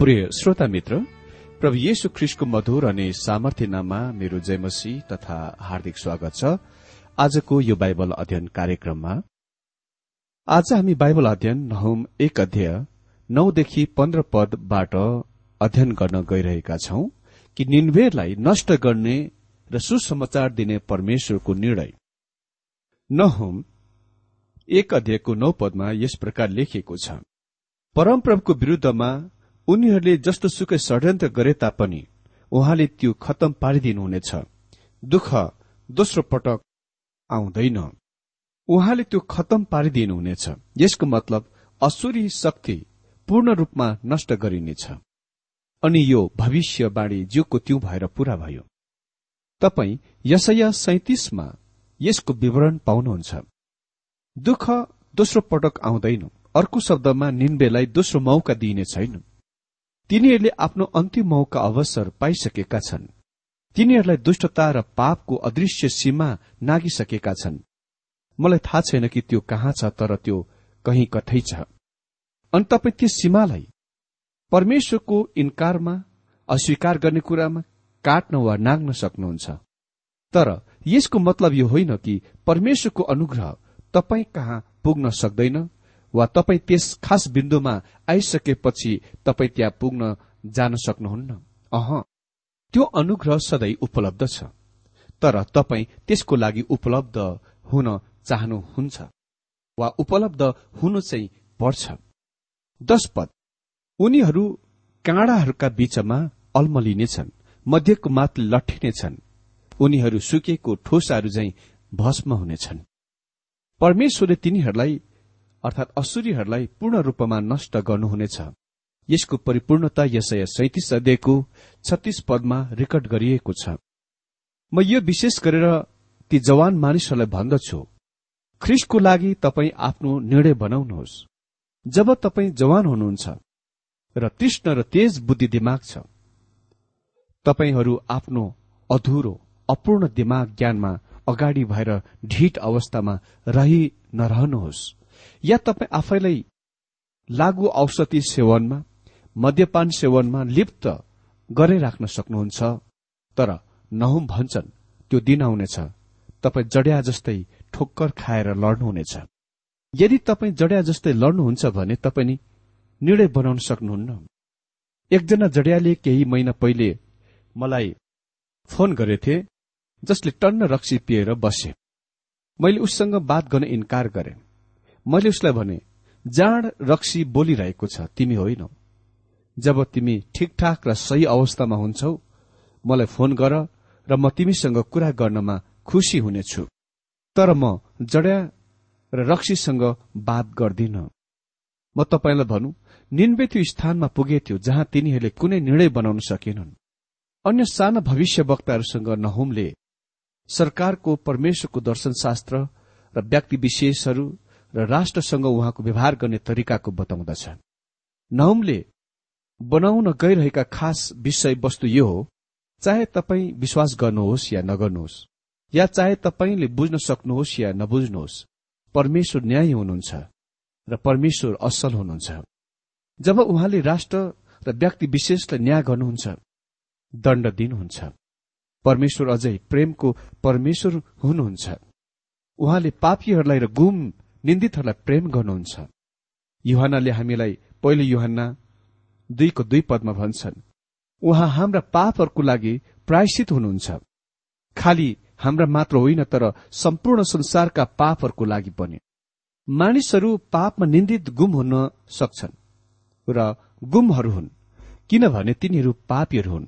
प्रिय श्रोता मित्र प्रभु येशु ख्रिस्टको मधुर अनि सामर्थ्य नाममा मेरो जयमसी तथा हार्दिक स्वागत छ। आजको यो बाइबल अध्ययन कार्यक्रममा आज हामी बाइबल अध्ययन नहुम एक अध्याय नौदेखि पन्ध्र पदबाट अध्ययन गर्न गइरहेका छौं कि निन्वेरलाई नष्ट गर्ने र सुसमाचार दिने परमेश्वरको निर्णय। नहुम एक अध्यायको नौ पदमा यस प्रकार लेखिएको छ। परमप्रभुको विरूद्धमा उनीहरूले जस्तो सुकै षड्यन्त्र गरे तापनि उहाँले त्यो खत्तम पारिदिनुहुनेछ। दुःख दोस्रो पटक आउँदैन। उहाँले त्यो खत्तम पारिदिनुहुनेछ। यसको मतलब असुरी शक्ति पूर्ण रूपमा नष्ट गरिनेछ। अनि यो भविष्यवाणी ज्यूको त्यो भएर पूरा भयो। तपाई यसया सैतिसमा यसको विवरण पाउनुहुन्छ। दुःख दोस्रो पटक आउँदैन। अर्को शब्दमा निन्बेलाई दोस्रो मौका दिइने छैन। तिनीहरूले आफ्नो अन्तिम मौका अवसर पाइसकेका छन्। तिनीहरूलाई दुष्टता र पापको अदृश्य सीमा नागिसकेका छन्। मलाई थाहा छैन कि त्यो कहाँ छ तर त्यो कहीँ कतै छ। अनि तपाईँ त्यो सीमालाई परमेश्वरको इन्कारमा अस्वीकार गर्ने कुरामा काट्न वा नाग्न सक्नुहुन्छ। तर यसको मतलब यो होइन कि परमेश्वरको अनुग्रह तपाईँ कहाँ पुग्न सक्दैन। वा तपाईँ त्यस खास बिन्दुमा आइसकेपछि तपाईँ त्यहाँ पुग्न जान सक्नुहुन्न? अह त्यो अनुग्रह सधैँ उपलब्ध छ तर तपाईँ त्यसको लागि उपलब्ध हुन चाहनुहुन्छ वा उपलब्ध हुनु चाहिँ पर्छ। दश पद। उनीहरू काँडाहरूका बीचमा अल्मलिनेछन् मध्यको मात लट्ठिनेछन् उनीहरू सुकेको ठोसाहरू झै भस्म हुनेछन् परमेश्वरले तिनीहरूलाई अर्थात असुरीहरूलाई पूर्ण रूपमा नष्ट गर्नुहुनेछ। यसको परिपूर्णता यसय सैतिस अध्यायको छत्तीस पदमा रेकर्ड गरिएको छ। म यो विशेष गरेर ती जवान मानिसहरूलाई भन्दछु। ख्रिस्टको लागि तपाईँ आफ्नो निर्णय बनाउनुहोस्। जब तपाईँ जवान हुनुहुन्छ र तृष्ण र तेज बुद्धि दिमाग छ तपाईँहरू आफ्नो अधुरो अपूर्ण दिमाग ज्ञानमा अगाडि भएर ढिट अवस्थामा रहि नरहनुहोस्। या तपाईँ आफैलाई लागु औषधि सेवनमा मद्यपान सेवनमा लिप्त राख्न सक्नुहुन्छ तर नहुम भन्छन् त्यो दिन आउनेछ। तपाईँ जड्या जस्तै ठोक्कर खाएर लड्नुहुनेछ। यदि तपाईँ जड्या जस्तै लड्नुहुन्छ भने तपाईँ निर्णय बनाउन सक्नुहुन्न। एकजना जड्याले केही महिना पहिले मलाई फोन गरेथे जसले टन्न रक्सी पिएर बसे। मैले उससँग बात गर्न इन्कार गरेँ। मैले उसलाई भने जाँड रक्सी बोलिरहेको छ तिमी होइनौ। जब तिमी ठिकठाक र सही अवस्थामा हुन्छौ मलाई फोन गर र म तिमीसँग कुरा गर्नमा खुसी हुनेछु। तर म जड्या र रक्सीसँग बात गर्दिन। म तपाईँलाई भनौँ निन्बे त्यो स्थानमा पुगेथ्यो जहाँ तिनीहरूले कुनै निर्णय बनाउन सकेनन्। अन्य साना भविष्य वक्ताहरूसँग नहुमले सरकारको परमेश्वरको दर्शनशास्त्र र व्यक्ति विशेषहरू र राष्ट्रसँग उहाँको व्यवहार गर्ने तरिकाको बताउँदछ। नहुमले बनाउन गइरहेका खास विषय वस्तु यो हो चाहे तपाईँ विश्वास गर्नुहोस् या नगर्नुहोस् या चाहे तपाईँले बुझ्न सक्नुहोस् या नबुझ्नुहोस् परमेश्वर न्याय हुनुहुन्छ र परमेश्वर असल हुनुहुन्छ। जब उहाँले राष्ट्र र व्यक्ति विशेषलाई न्याय गर्नुहुन्छ दण्ड दिनुहुन्छ। परमेश्वर अझै प्रेमको परमेश्वर हुनुहुन्छ। उहाँले पापीहरूलाई र गुम निन्दितहरूलाई प्रेम गर्नुहुन्छ। युहानले हामीलाई पहिलो युहान दुईको दुई पदमा भन्छन् उहाँ हाम्रा पापहरूको लागि प्रायश्चित हुनुहुन्छ। खालि हाम्रा मात्र होइन तर सम्पूर्ण संसारका पापहरूको लागि पनि। मानिसहरू पापमा निन्दित गुम हुन सक्छन् र गुमहरू हुन् किनभने तिनीहरू पापीहरू हुन्।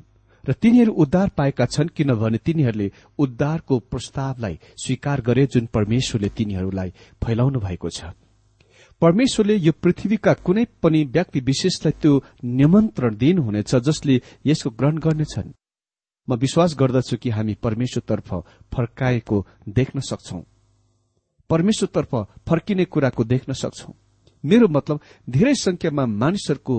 र तिनीहरू उद्धार पाएका छन् किनभने तिनीहरूले उद्धारको प्रस्तावलाई स्वीकार गरे जुन परमेश्वरले तिनीहरूलाई फैलाउनु भएको छ। परमेश्वरले यो पृथ्वीका कुनै पनि व्यक्ति विशेषलाई त्यो निमन्त्रण दिनुहुनेछ जसले यसको ग्रहण गर्नेछन्। म विश्वास गर्दछु कि हामी परमेश्वरतर्फ फर्काएको देख्न सक्छौ। परमेश्वरतर्फ फर्किने कुराको देख्न सक्छौ। मेरो मतलब धेरै संख्यामा मानिसहरूको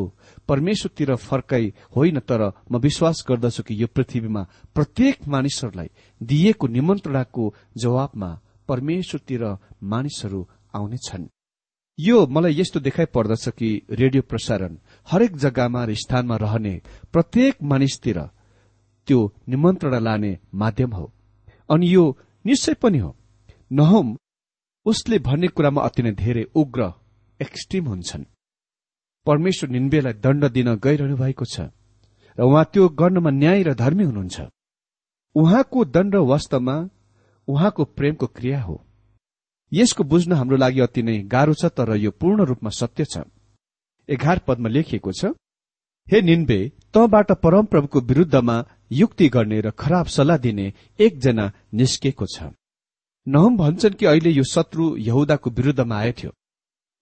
परमेश्वरतिर फर्काई होइन तर म विश्वास गर्दछु कि यो पृथ्वीमा प्रत्येक मानिसहरूलाई दिइएको निमन्त्रणाको जवाबमा परमेश्वरतिर मानिसहरू आउनेछन्। यो मलाई यस्तो देखाइ पर्दछ कि रेडियो प्रसारण हरेक जग्गामा र स्थानमा रहने प्रत्येक मानिसतिर त्यो निमन्त्रणा लाने माध्यम हो। अनि यो निश्चय पनि हो। नहोम उसले भन्ने कुरामा अति नै धेरै उग्र एक्सट्रिम हुन्छन्। परमेश्वर निन्बेलाई दण्ड दिन गइरहनु भएको छ र उहाँ त्यो गर्नमा न्याय र धर्मी हुनुहुन्छ। उहाँको दण्ड वास्तवमा उहाँको प्रेमको क्रिया हो। यसको बुझ्न हाम्रो लागि अति नै गाह्रो छ तर यो पूर्ण रूपमा सत्य छ। एघार पदमा लेखिएको छ हे निन्बे तँबाट परमप्रभुको विरूद्धमा युक्ति गर्ने र खराब सल्लाह दिने एकजना निस्केको छ। नहम भन्छन् कि अहिले यो शत्रु यहुदाको विरूद्धमा आएथ्यो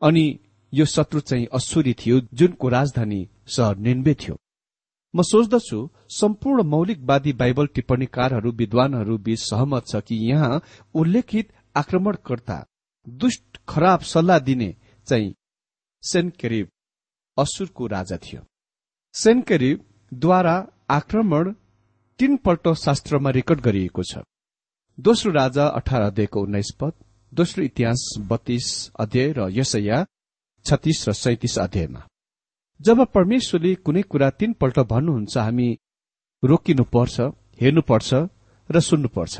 अनि यो शत्रु चाहिँ असुरी थियो जुनको राजधानी सहर निन्बे थियो। म सोच्दछु सम्पूर्ण मौलिकवादी बाइबल टिप्पणीकारहरू विद्वानहरू बीच सहमत छ कि यहाँ उल्लेखित आक्रमणकर्ता दुष्ट खराब सल्लाह दिने चाहिँ सेनकेरिब असुरको राजा थियो। सेनकेरिबद्वारा आक्रमण तीनपल्ट शास्त्रमा रेकर्ड गरिएको छ। दोस्रो राजा अठार अध्यायको उन्नाइस पद। दोस्रो इतिहास बत्तीस अध्याय र यसैया छत्तीस र सैतिस अध्यायमा। जब परमेश्वरले कुनै कुरा तीनपल्ट भन्नुहुन्छ हामी रोकिनुपर्छ हेर्नुपर्छ र सुन्नुपर्छ।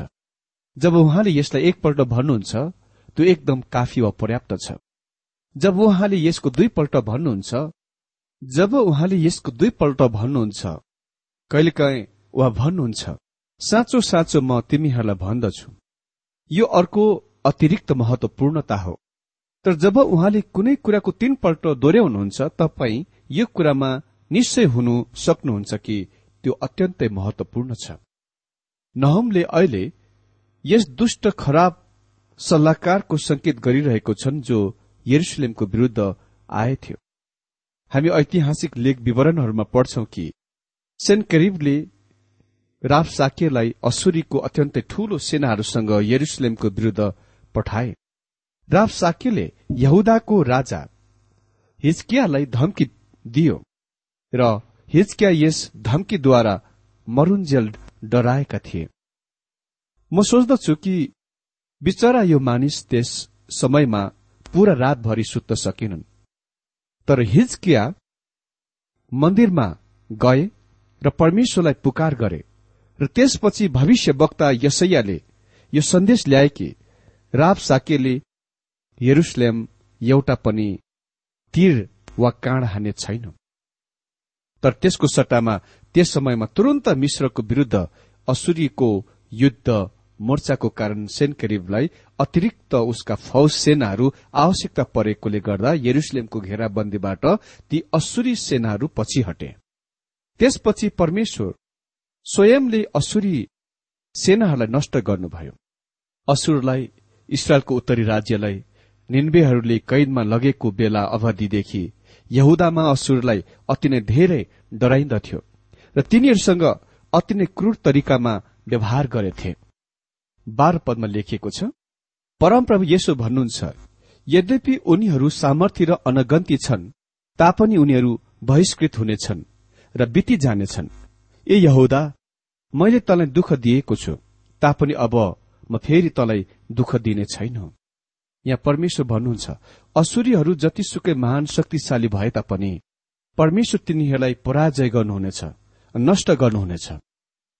जब उहाँले यसलाई एकपल्ट भन्नुहुन्छ त्यो एकदम काफी वा पर्याप्त छ। जब उहाँले यसको दुईपल्ट भन्नुहुन्छ जब उहाँले यसको दुईपल्ट भन्नुहुन्छ कहिलेकाहीँ वा भन्नुहुन्छ साँचो साँचो म तिमीहरूलाई भन्दछु। यो अर्को अतिरिक्त महत्वपूर्णता हो। तर जब उहाँले कुनै कुराको तीनपल्ट दोहोऱ्याउनुहुन्छ तपाईँ यो कुरामा निश्चय हुनु सक्नुहुन्छ कि त्यो अत्यन्तै महत्वपूर्ण छ। नहमले अहिले यस दुष्ट खराब सल्लाहकारको संकेत गरिरहेको छन् जो यरुसलेमको विरूद्ध आएथ्यो हामी ऐतिहासिक लेख विवरणहरूमा पढ्छौं कि सेन्करिबले राफ साकेलाई असुरीको अत्यन्तै ठूलो सेनाहरूसँग यरुसलेमको विरूद्ध पठाए। राफ साकेले यहुदाको राजा हिजकियालाई धम्की दियो र हिजकिया यस धम्कीद्वारा मरुन्जेल डराएका थिए। म सोच्दछु कि बिचरा यो मानिस त्यस समयमा पूरा रातभरि सुत्न सकेनन्। तर हिजकिया मन्दिरमा गए र परमेश्वरलाई पुकार गरे र त्यसपछि भविष्य वक्ता यसैयाले यो सन्देश ल्याए कि राब साकेले यरुसलेम एउटा पनि तीर वा काँड हाने छैन। तर त्यसको सट्टामा त्यस समयमा तुरन्त मिश्रको विरूद्ध असुरीको युद्ध मोर्चाको कारण सेनकरिबलाई अतिरिक्त उसका फौज सेनाहरू आवश्यकता परेकोले गर्दा यरुसलेमको घेराबन्दीबाट ती असुरी सेनाहरू पछि हटे। त्यसपछि परमेश्वर स्वयंले असुरी सेनाहरूलाई नष्ट गर्नुभयो। असुरलाई इसरायलको उत्तरी राज्यलाई निन्बेहरूले कैदमा लगेको बेला अवधिदेखि यहुदामा असुरलाई अति नै धेरै डराइन्दथ्यो र तिनीहरूसँग अति नै क्रूर तरिकामा व्यवहार गरेथे। बाह्र पदमा लेखिएको छ परमप्रभु यसो भन्नुहुन्छ यद्यपि उनीहरू सामर्थ्य र अनगन्ती छन् तापनि उनीहरू बहिष्कृत हुनेछन् र बिति जानेछन् ए यहुदा मैले तँलाई दुःख दिएको छु तापनि अब म फेरि तँलाई दुःख दिने छैन। यहाँ परमेश्वर भन्नुहुन्छ असुरीहरू जतिसुकै महान शक्तिशाली भए तापनि परमेश्वर तिनीहरूलाई पराजय गर्नुहुनेछ नष्ट गर्नुहुनेछ।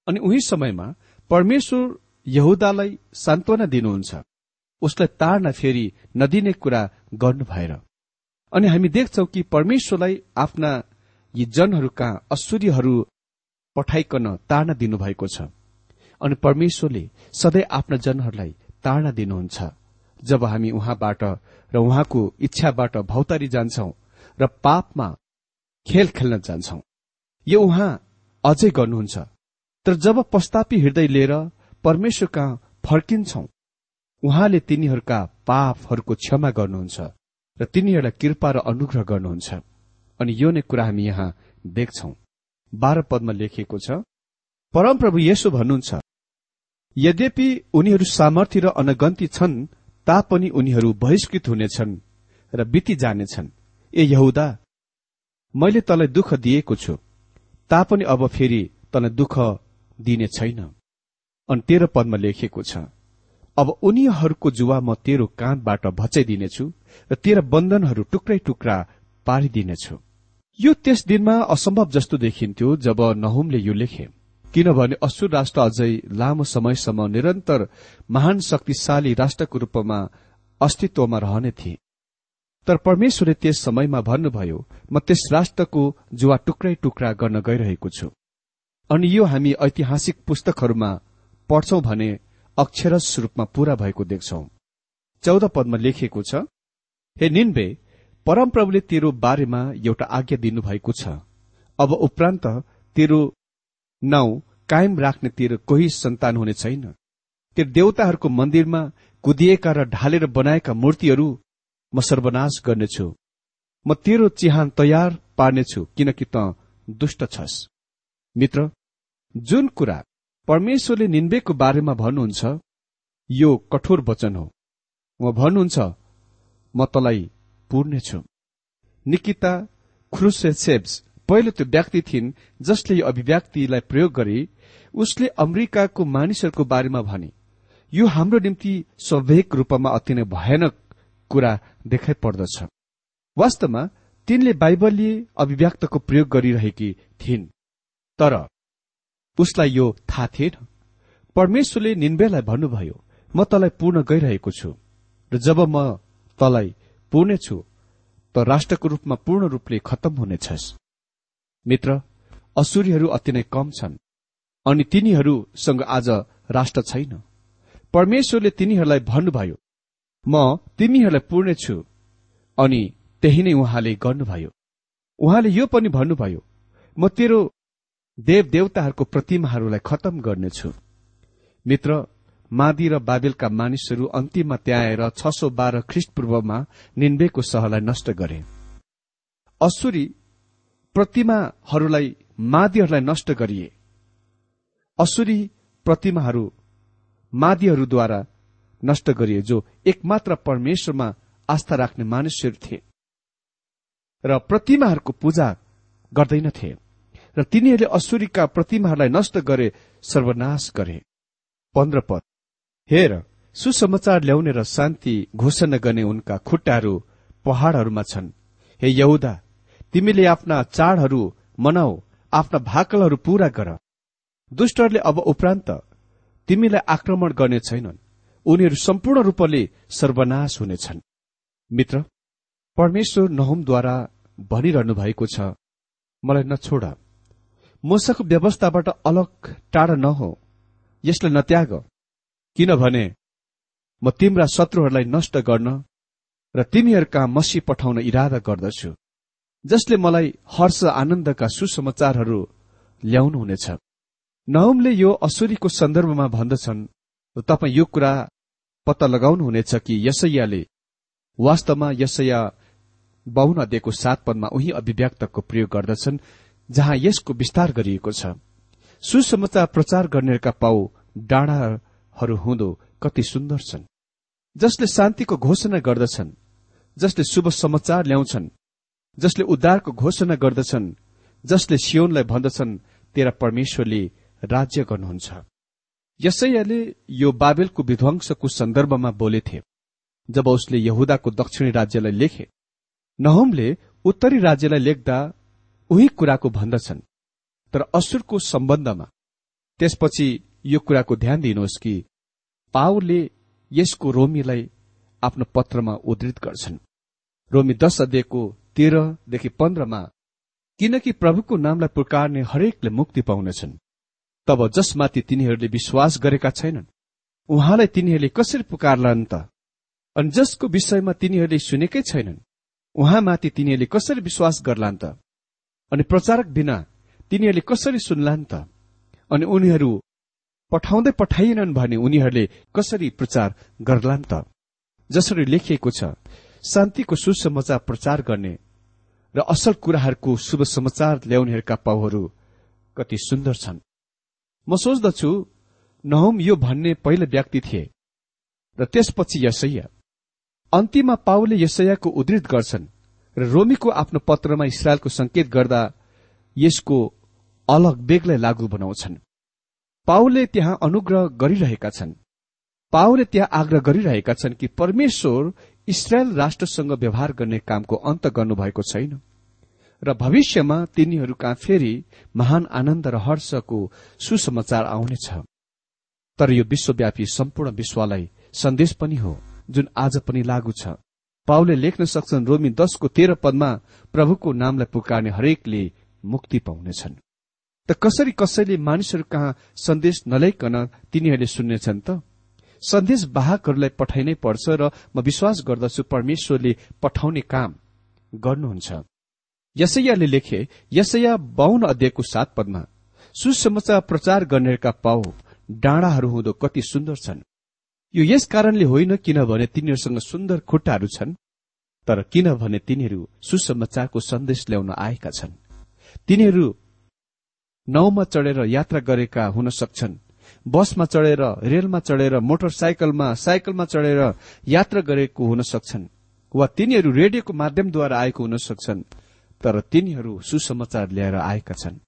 अनि उही समयमा परमेश्वर यहुदालाई सान्त्वना दिनुहुन्छ। उसलाई ताड्न फेरि नदिने कुरा गर्नु भएर अनि हामी देख्छौ कि परमेश्वरलाई आफ्ना यी जनहरू कहाँ असुरीहरू पठाइकन ताड्न दिनुभएको छ। अनि परमेश्वरले सधैँ आफ्ना जनहरूलाई ताड्न दिनुहुन्छ। जब हामी उहाँबाट र उहाँको इच्छाबाट भौतारी जान्छौ र पापमा खेल खेल्न जान्छौ यो उहाँ अझै गर्नुहुन्छ। तर जब पस्तापी हृदय लिएर परमेश्वर कहाँ फर्किन्छौ उहाँले तिनीहरूका पापहरूको क्षमा गर्नुहुन्छ र तिनीहरूलाई कृपा र अनुग्रह गर्नुहुन्छ। अनि यो नै कुरा हामी यहाँ देख्छौ। बाह्र पदमा लेखिएको छ परमप्रभु यसो भन्नुहुन्छ यद्यपि उनीहरू सामर्थ्य र अनगन्ती छन् तापनि उनीहरू बहिष्कृत हुनेछन् र बिति जानेछन् ए यहुदा मैले तँलाई दुःख दिएको छु। तापनि अब फेरि तँलाई दुःख दिने छैन। अनि तेह्र पदमा लेखिएको छ अब उनीहरूको जुवा म तेरो काँधबाट भचाइदिनेछु र तेरा बन्धनहरू टुक्रै टुक्रा पारिदिनेछु। यो त्यस दिनमा असम्भव जस्तो देखिन्थ्यो जब नहुमले यो लेखे। किनभने असुर राष्ट्र अझै लामो समयसम्म निरन्तर महान शक्तिशाली राष्ट्रको रूपमा अस्तित्वमा रहने थिए। तर परमेश्वरले त्यस समयमा भन्नुभयो म त्यस राष्ट्रको जुवा टुक्रै टुक्रा गर्न गइरहेको छु। अनि यो हामी ऐतिहासिक पुस्तकहरूमा पढ्छौं भने अक्षरस रूपमा पूरा भएको देख्छौं। चौध पदमा लेखिएको छ हे निन्बे परमप्रभुले तेरो बारेमा एउटा आज्ञा दिनुभएको छ। अब उपरान्त तेरो नाउँ कायम राख्ने तेरो कोही सन्तान हुने छैन। तेरो देवताहरूको मन्दिरमा कुदिएका र ढालेर बनाएका मूर्तिहरू म सर्वनाश गर्नेछु। म तेरो चिहान तयार पार्नेछु किनकि त दुष्ट छस्। मित्र जुन कुरा परमेश्वरले निन्बेको बारेमा भन्नुहुन्छ यो कठोर वचन हो। उहाँ भन्नुहुन्छ म तलाई पुर्नेछु। निकिता क्रुसेसेब्स पहिलो त्यो व्यक्ति थिइन् जसले यो अभिव्यक्तिलाई प्रयोग गरे उसले अमेरिकाको मानिसहरूको बारेमा भने। यो हाम्रो निम्ति स्वाभाविक रूपमा अति नै भयानक कुरा देखाइ पर्दछ। वास्तवमा तिनले बाइबलीय अभिव्यक्तको प्रयोग गरिरहेकी थिइन्। तर उसलाई यो थाहा थिएन। परमेश्वरले निन्बेलाई भन्नुभयो म तलाई पूर्ण गइरहेको छु र जब म तलाई पूर्ण छु त राष्ट्रको रूपमा पूर्ण रूपले खत्तम हुनेछस्। मित्र असुरीहरू अति नै कम छन् अनि तिनीहरूसँग आज राष्ट्र छैन। परमेश्वरले तिनीहरूलाई भन्नुभयो म तिमीहरूलाई पूर्ण छु अनि त्यही नै उहाँले गर्नुभयो। उहाँले यो पनि भन्नुभयो म तेरो देव देवताहरूको प्रतिमाहरूलाई खतम गर्नेछु। मित्र मादी र बाबेलका मानिसहरू अन्तिममा त्याएर छ सौ बाह्र ख्रिस्ट पूर्वमा निन्बेको सहरलाई नष्ट गरे। असुरी प्रतिमाहरूलाई मादीहरूलाई नष्ट गरिए। असुरी प्रतिमाहरू मादीहरूद्वारा नष्ट गरिए जो एकमात्र परमेश्वरमा आस्था राख्ने मानिसहरू थिए। र प्रतिमाहरूको पूजा गर्दैनथे र तिनीहरूले असुरीका प्रतिमाहरूलाई नष्ट गरे सर्वनाश गरे। पन्ध्र पद। हेर सुसमाचार ल्याउने र शान्ति घोषणा गर्ने उनका खुट्टाहरू पहाड़हरूमा छन्। हे यहुदा तिमीले आफ्ना चाडहरू मनाऊ आफ्ना भाकलहरू पूरा गर। दुष्टहरूले अब उपरान्त तिमीलाई आक्रमण गर्ने छैनन्। उनीहरू सम्पूर्ण रूपले सर्वनाश हुनेछन्। मित्र परमेश्वर नहुमद्वारा भनिरहनु भएको छ मलाई नछोड। मोसाको व्यवस्थाबाट अलग टाढा नहो यसलाई नत्याग। किनभने म तिम्रा शत्रुहरूलाई नष्ट गर्न र तिमीहरूका मसी पठाउन इरादा गर्दछु। जसले मलाई हर्ष आनन्दका सुसमाचारहरू ल्याउनुहुनेछ। नहुमले यो असुरीको सन्दर्भमा भन्दछन् तपाईँ यो कुरा पत्ता लगाउनुहुनेछ कि यसैयाले वास्तवमा यसैया बाहुन अध्ययको सात पदमा उही अभिव्यक्तको प्रयोग गर्दछन् जहाँ यसको विस्तार गरिएको छ। सुसमाचार प्रचार गर्नेहरूका पाउ डाँडाहरू हुँदो कति सुन्दर छन्। जसले शान्तिको घोषणा गर्दछन् जसले शुभ समाचार ल्याउँछन् जसले उद्धारको घोषणा गर्दछन् जसले सियोनलाई भन्दछन् तेरा परमेश्वरले राज्य गर्नुहुन्छ। यसैयाले यो बाबेलको विध्वंसको सन्दर्भमा बोलेथे जब उसले यहुदाको दक्षिणी राज्यलाई लेखे नहुमले उत्तरी राज्यलाई लेख्दा उही कुराको भन्दछन्। तर असुरको सम्बन्धमा त्यसपछि यो कुराको ध्यान दिनुहोस् कि पावलले यसको रोमीलाई आफ्नो पत्रमा उद्धृत गर्छन्। रोमी दश अध्ययको तेह्रदेखि पन्ध्रमा किनकि प्रभुको नामलाई पुकारने हरेकले मुक्ति पाउनेछन्। तब जसमाथि तिनीहरूले विश्वास गरेका छैनन् उहाँलाई तिनीहरूले कसरी पुकारलान् त? अनि जसको विषयमा तिनीहरूले सुनेकै छैनन् उहाँमाथि तिनीहरूले कसरी विश्वास गर्लान् त? अनि प्रचारक बिना तिनीहरूले कसरी सुन्लान् त? अनि उनीहरू पठाउँदै पठाइएनन् भने उनीहरूले कसरी प्रचार गर्लान् त? जसरी लेखिएको छ शान्तिको सुसमाचार प्रचार गर्ने र असल कुराहरूको शुभ समाचार ल्याउनेहरूका पाउहरू कति सुन्दर छन्। म सोच्दछु नहुम यो भन्ने पहिलो व्यक्ति थिए र त्यसपछि यसैया। अन्तिममा पाउले यसैयाको उद्धृत गर्छन् र रोमीको आफ्नो पत्रमा इसरायलको संकेत गर्दा यसको अलग बेग्लै लागू बनाउँछन्। पाउले त्यहाँ अनुग्रह गरिरहेका छन्। पाउले त्यहाँ आग्रह गरिरहेका छन् कि परमेश्वर इसरायल राष्ट्रसँग व्यवहार गर्ने कामको अन्त गर्नुभएको छैन। र भविष्यमा तिनीहरू कहाँ फेरि महान आनन्द र हर्षको सुसमाचार आउनेछ। तर यो विश्वव्यापी सम्पूर्ण विश्वलाई सन्देश पनि हो जुन आज पनि लागू छ। पाउले लेख्न सक्छन् रोमी दशको तेह्र पदमा प्रभुको नामलाई पुकार्ने हरेकले मुक्ति पाउनेछन्। त कसरी कसैले मानिसहरू कहाँ सन्देश नल्याइकन तिनीहरूले सुन्नेछन् त? सन्देश वाहकहरूलाई पठाइनै पर्छ र म विश्वास गर्दछु परमेश्वरले पठाउने काम गर्नुहुन्छ। यसैयाले लेखे यसैया बाहुन अध्यायको सात पदमा सुसमाचार प्रचार गर्नेका पाउ डाँडाहरू हुँदो कति सुन्दर छन्। यो यस कारणले होइन किनभने तिनीहरूसँग सुन्दर खुट्टाहरू छन् तर किनभने तिनीहरू सुसमाचारको सन्देश ल्याउन आएका छन्। तिनीहरू नाउँमा चढेर यात्रा गरेका हुन सक्छन् बसमा चढेर रेलमा चढेर मोटरसाइकलमा साइकलमा चढेर यात्रा गरेको हुन सक्छन् वा तिनीहरू रेडियोको माध्यमद्वारा आएको हुन सक्छन् तर तिनीहरू सुसमाचार ल्याएर आएका छन्।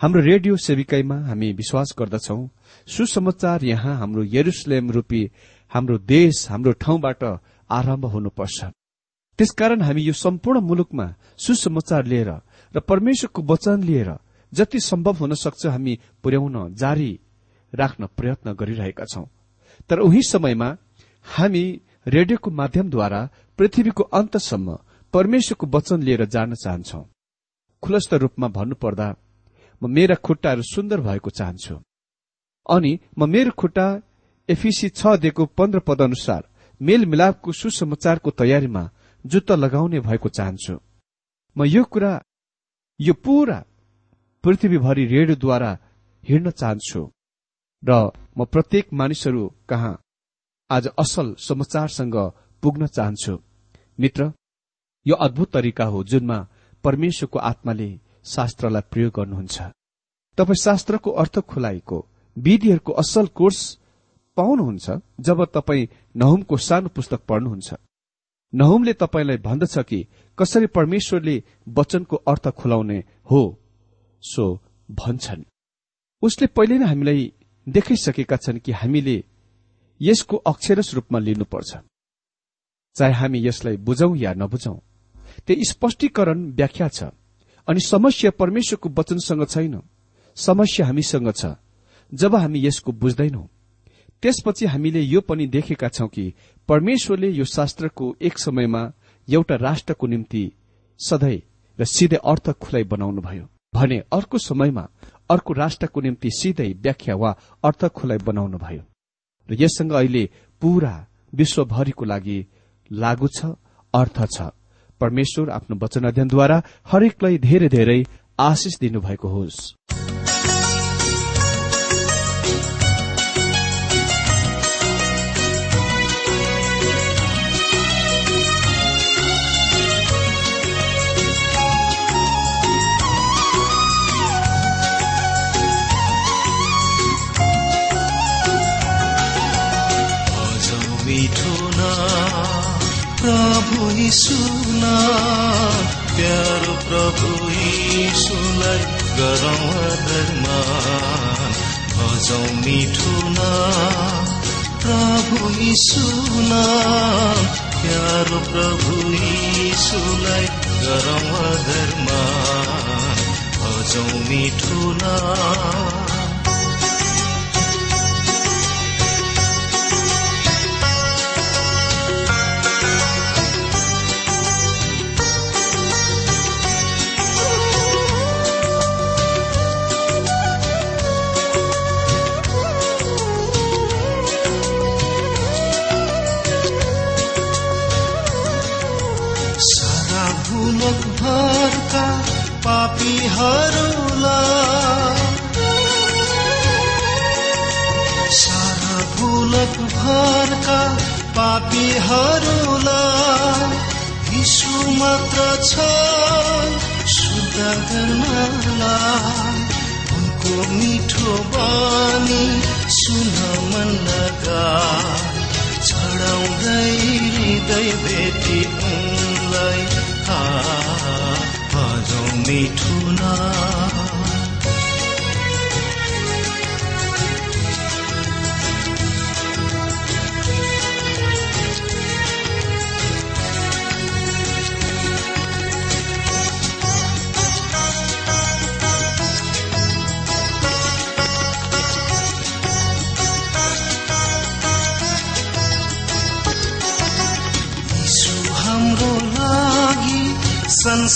हाम्रो रेडियो सेविकाईमा हामी विश्वास गर्दछौ सुसमाचार यहाँ हाम्रो यरुसलेम रूपी हाम्रो देश हाम्रो ठाउँबाट आरम्भ हुनुपर्छ। त्यसकारण हामी यो सम्पूर्ण मुलुकमा सुसमाचार लिएर र परमेश्वरको वचन लिएर जति सम्भव हुन सक्छ हामी पुर्याउन जारी राख्न प्रयत्न गरिरहेका छौं। तर उही समयमा हामी रेडियोको माध्यमद्वारा पृथ्वीको अन्तसम्म परमेश्वरको वचन लिएर जान चाहन्छौ। खुलस्त रूपमा भन्नुपर्दा म मेरा खुट्टाहरू सुन्दर भएको चाहन्छु। अनि म मेरो खुट्टा एफिसी छ दिएको पन्ध्र पद अनुसार मेलमिलापको सुसमाचारको तयारीमा जुत्ता लगाउने भएको चाहन्छु। म यो कुरा यो पूरा पृथ्वीभरि रेडियोद्वारा हिँड्न चाहन्छु। र म प्रत्येक मानिसहरू कहाँ आज असल समाचारसँग पुग्न चाहन्छु। मित्र यो अद्भुत तरिका हो जुनमा परमेश्वरको आत्माले शास्त्रलाई प्रयोग गर्नुहुन्छ। तपाईँ शास्त्रको अर्थ खुलाएको विधिहरूको असल कोर्स पाउनुहुन्छ जब तपाईँ नहुमको सानो पुस्तक पढ्नुहुन्छ। नहुमले तपाईँलाई भन्दछ कि कसरी परमेश्वरले वचनको अर्थ खुलाउने हो सो भन्छन्। उसले पहिले नै हामीलाई देखाइसकेका छन् कि हामीले यसको अक्षरस रूपमा लिनुपर्छ। चाहे हामी यसलाई बुझौं या नबुझौं त्यो स्पष्टीकरण व्याख्या छ। अनि समस्या परमेश्वरको वचनसँग छैन। समस्या हामीसँग छ। जब हामी यसको बुझ्दैनौं त्यसपछि हामीले यो पनि देखेका छौं कि परमेश्वरले यो शास्त्रको एक समयमा एउटा राष्ट्रको निम्ति सधैँ र सिधै अर्थ खुलाई बनाउनुभयो। भने अर्को समयमा अर्को राष्ट्रको निम्ति सिधै व्याख्या वा अर्थ खुलाई बनाउनु भयो। र यससँग अहिले पूरा विश्वभरिको लागि लागू छ अर्थ छ। परमेश्वर आफ्नो वचन अध्ययनद्वारा हरेकलाई धेरै धेरै आशिष दिनुभएको होस्। प्रभु यीशुना प्यारो प्रभु यीशुलाई गरौँ धर्मान भजौँ मिठो न प्रभु यीशुना प्यारो प्रभु यीशुलाई गरौँ धर्मान भजौँ मिठो न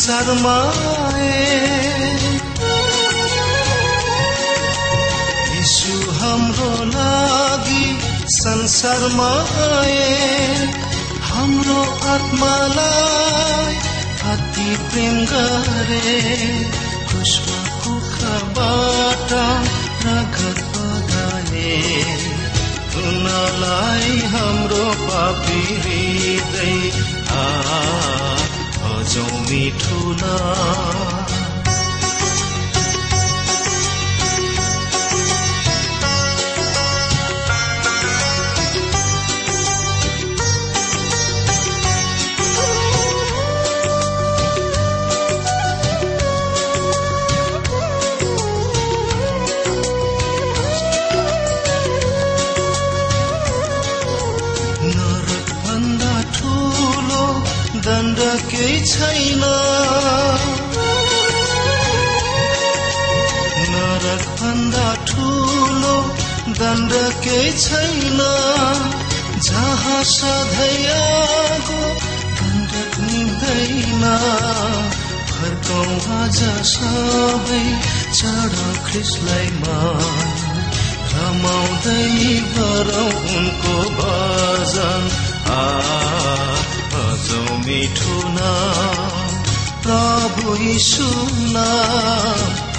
संसारमा आए यीशु हाम्रो लागि संसारमा हाम्रो आत्मालाई अति प्रेम गरे। खुसमा कुखबाट रगत बगाए उनलाई हाम्रो पापी हृदय। आ भजौँ मिठो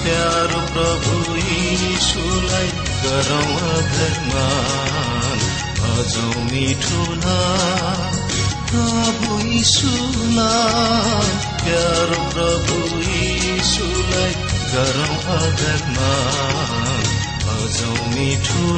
प्यारो प्रभु यीशुलाई गरौँ अधर्मान भजौँ मिठो प्रभु यीशु नाम प्यारो प्रभु यीशुलाई गरौँ अधर्मान भजौँ मिठो